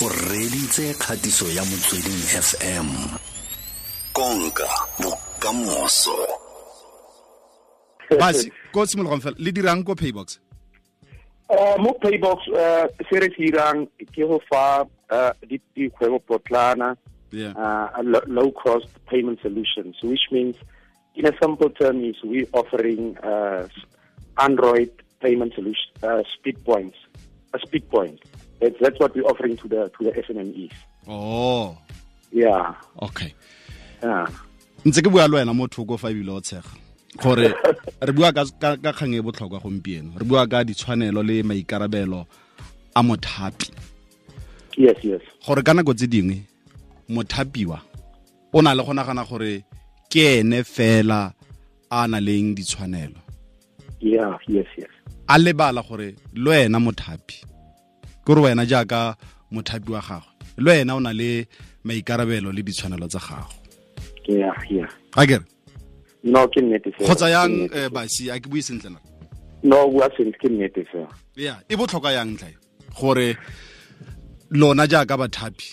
o reditse kgatiso ya motsweding fm konka bokamoso. Basie ko tshimologong fela le dirang ko paybox? Uh, mo paybox uh, se re se dirang ke go fa uh, dikgwebo potlana yeah. uh, a lo- low cost payment solutions which means in a simple term is we offering uh, android payment solution uh, speed points a speed point that's, that's what we're offering to the to the SMMEs oh. Yeah. Okay. Yeah. Ntse ke bua le wena mo thoko fa ebile o tshega. Gore re bua ka ka ka kgang e botlhokwa gompieno. Re bua ka ditshwanelo le maikarabelo a mothapi. Yes yes. Gore ka nako tse dingwe mothapiwa o na le go nagana gore ke ene fela a na leng ditshwanelo. Yeah yes yes. A lebala gore le wena mothapi ke gore wena jaaka mothapi wa gagwe le wena o na le maikarabelo le ditshwanelo tsa gago. Ga kere no ke nnete kgotsa yang eh, basi a ke bue sentle na? No bua sentle ke nnete fela. Ya e botlhokwa yang ntlha? E? gore lona jaaka bathapi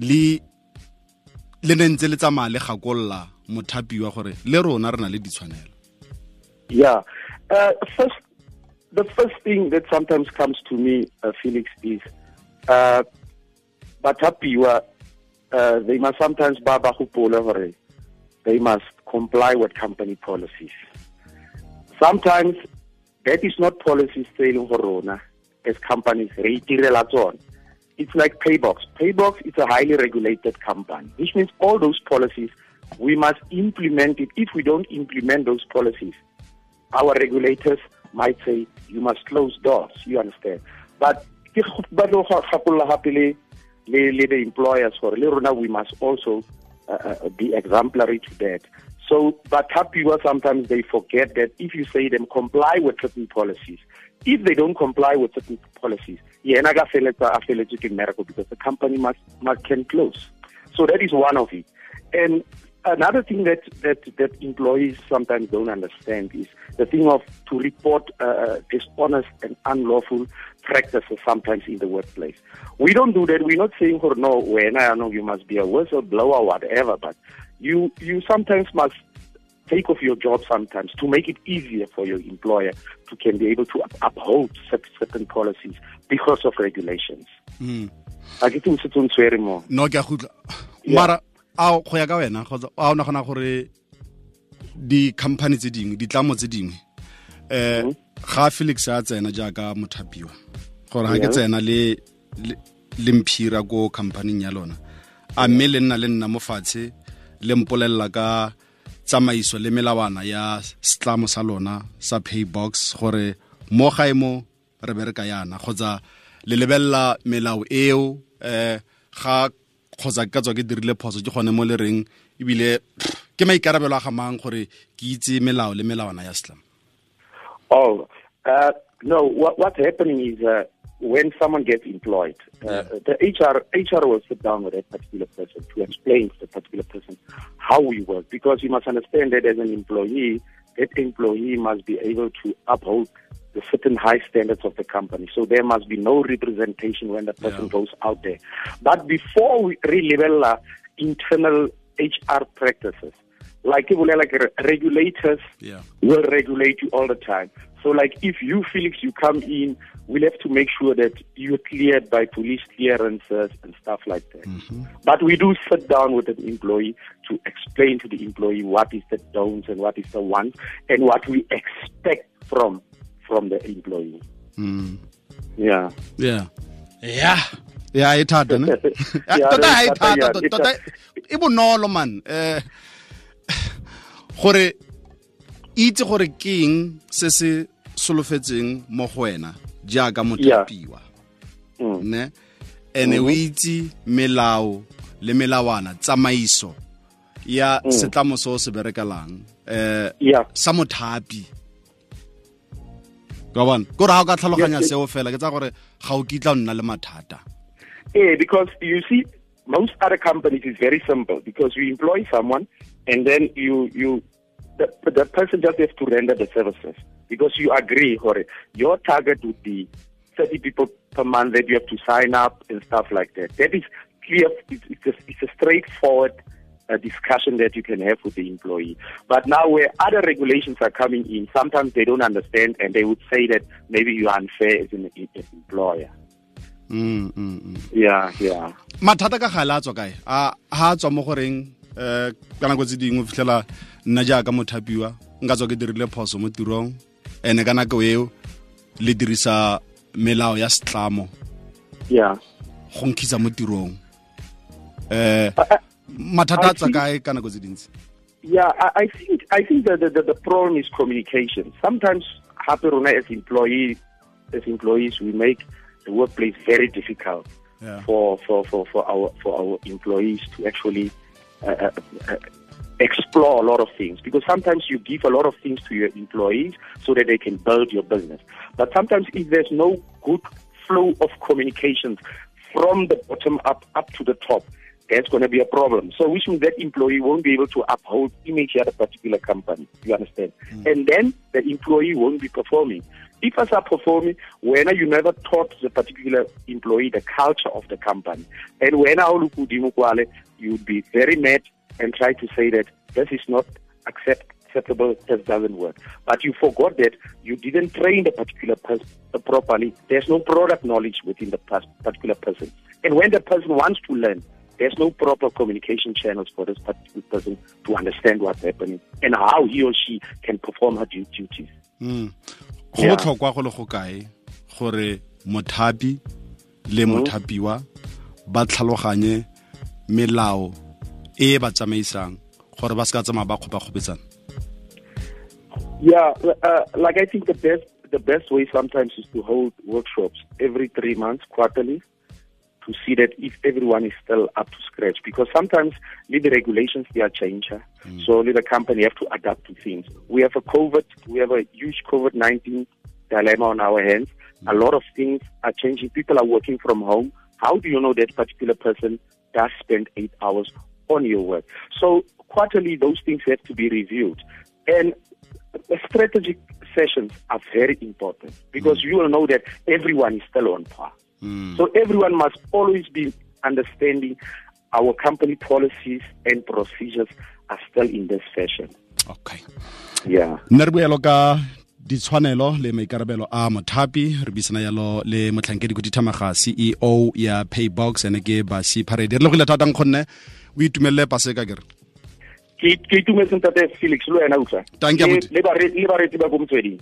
le le ne ntse le tsamaya le gakolola mothapiwa gore le rona re na le ditshwanelo. Yeah. Uh, first, the first thing that sometimes comes to me, uh, Felix, is uh, uh, they must sometimes they must comply with company policies. Sometimes that is not policies saying horona as companies re itirela tsona. It's like Paybox. Paybox is a highly regulated company, which means all those policies we must implement it. If we don't implement those policies, our regulators might say you must close doors. You understand? But ke go- ba tlo go gakolola gape le le the employers for le rona we must also uh, uh, be exemplary to that. So, but people sometimes they forget that if you say them comply with certain policies, if they don't comply with certain policies, yena ka feletsa a feletswe ke mmereko because the company must, must can close. So that is one of it. And another thing that, that, that employees sometimes don't understand is the thing of to report uh, dishonest and unlawful practices sometimes in the workplace. We don't do that. We're not saying, oh, no, when I know you must be a whistleblower or whatever, but you, you sometimes must take off your job sometimes to make it easier for your employer to can be able to up- uphold certain policies because of regulations. Mm. I get to sit swear more. no ke a Yeah. mara a go ya ka wena kgotsa a o nagana gore di-company tse dingwe ditlamo tse dingwe um ga felix a tsena jaaka mothapiwa. Gore ga ke tsena le le- mphira ko companying ya lona a mme le nna le nna mo fatshe le mpolelela ka tsamaiso le melawana ya setlamo sa lona sa paybox gore mo gae mo re bereka yana kgotsa le lebelela melao eo um ga kgotsa ka tswa ke dirile phoso ke gone mo le reng ebile ke maikarabelo a gore ke itse melao le melawana ya Oh, uh, no. What, what's happening is uh, when someone gets employed, uh, the HR HR will sit down with that particular person to explain to the particular person how we work. Because you must understand that as an employee, that employee must be able to uphold the certain high standards of the company. So there must be no representation when the person Yeah. goes out there. But before we re-level uh, internal HR practices, like ke bolela ke re, regulators yeah will regulate you all the time. So, like, if you, Felix, you come in, we'll have to make sure that you're cleared by police clearances and stuff like that. But we do sit down with an employee to explain to the employee what is the don'ts and what is the wants and what we expect from from the employee. mm. Yeah. yeah yeah ya e thata ne tota ha e thata, e tota e bonolo man eh gore itse gore ke eng se se solofetseng mo go wena jaaka mothapiwa Mm. ne ene o itse melao le melawana tsamaiso ya setlamo se o se berekelang um Yeah. sa mothapi ka bona kore ga o ka tlhaloganya seo fela ke tsa gore ga o kitla o nna le mathata Yeah, because you see, most other companies is very simple because you employ someone and then you you the, the person just has to render the services because you agree, Hore, your target would be 30 people per month that you have to sign up and stuff like that. That is clear. It's, it's, a, it's a straightforward uh, discussion that you can have with the employee. But now, where other regulations are coming in, sometimes they don't understand and they would say that maybe you are unfair as an, employer. Mm, mm, mm. Yeah, yeah. mathata ka gale a tswa kae a ha a tswa mo goreng um ka nako tse dingwe fitlhela nna jaaka mothapiwa nka tswa ke dirile phoso mo tirong ene ka nako eo le dirisa melao ya setlamo Yeah. go nkisa mo tirong um mathata a tswa kae ka nako tse dintsi Yeah, I, think I think that the, the, the problem is communication. Sometimes happy rona as employee as employees we make the workplace very difficult Yeah. for, for, for, for our for our employees to actually uh, uh, uh, explore a lot of things because sometimes you give a lot of things to your employees so that they can build your business. But sometimes if there's no good flow of communications from the bottom up up to the top, there's going to be a problem. So which means that employee won't be able to uphold image at a particular company. You understand? Hmm. And then the employee won't be performing. If us are performing, when you never taught the particular employee the culture of the company, and when I look, you would be very mad and try to say that this is not accept, acceptable, this doesn't work. But you forgot that you didn't train the particular person uh, properly. There's no product knowledge within the particular person. And when the person wants to learn, there's no proper communication channels for this particular person to understand what's happening and how he or she can perform her duties. Mm. go Yeah. botlhokwa go le go kae gore mothapi le mothapiwa ba tlhaloganye melao e e ba tsamaisang gore ba se ka tsamaya ba kgopakgopetsana Yeah, uh, like I think the best the best way sometimes is to hold workshops every three months, quarterly, to see that if everyone is still up to scratch. Because sometimes with the regulations they are changing, mm. so the company have to adapt to things. We have a COVID, we have a huge COVID nineteen dilemma on our hands. Mm. A lot of things are changing. People are working from home. How do you know that particular person does spend eight hours on your work? So quarterly, those things have to be reviewed. And strategic sessions are very important because mm. you will know that everyone is still on par. So everyone must always be understanding our company policies and procedures are still in this fashion. okay Yeah. nna re boelo ka ditshwanelo le maikarabelo a mothapi re buisana yalo le motlhankedi khuduthamaga ceo ya paybox ene ke basi parade re le go ile thata nkgonne o itumelele paseka kere Ke ke itumetse Felix le wena utlwa. Le le bare- le bareti ba ko motsweding.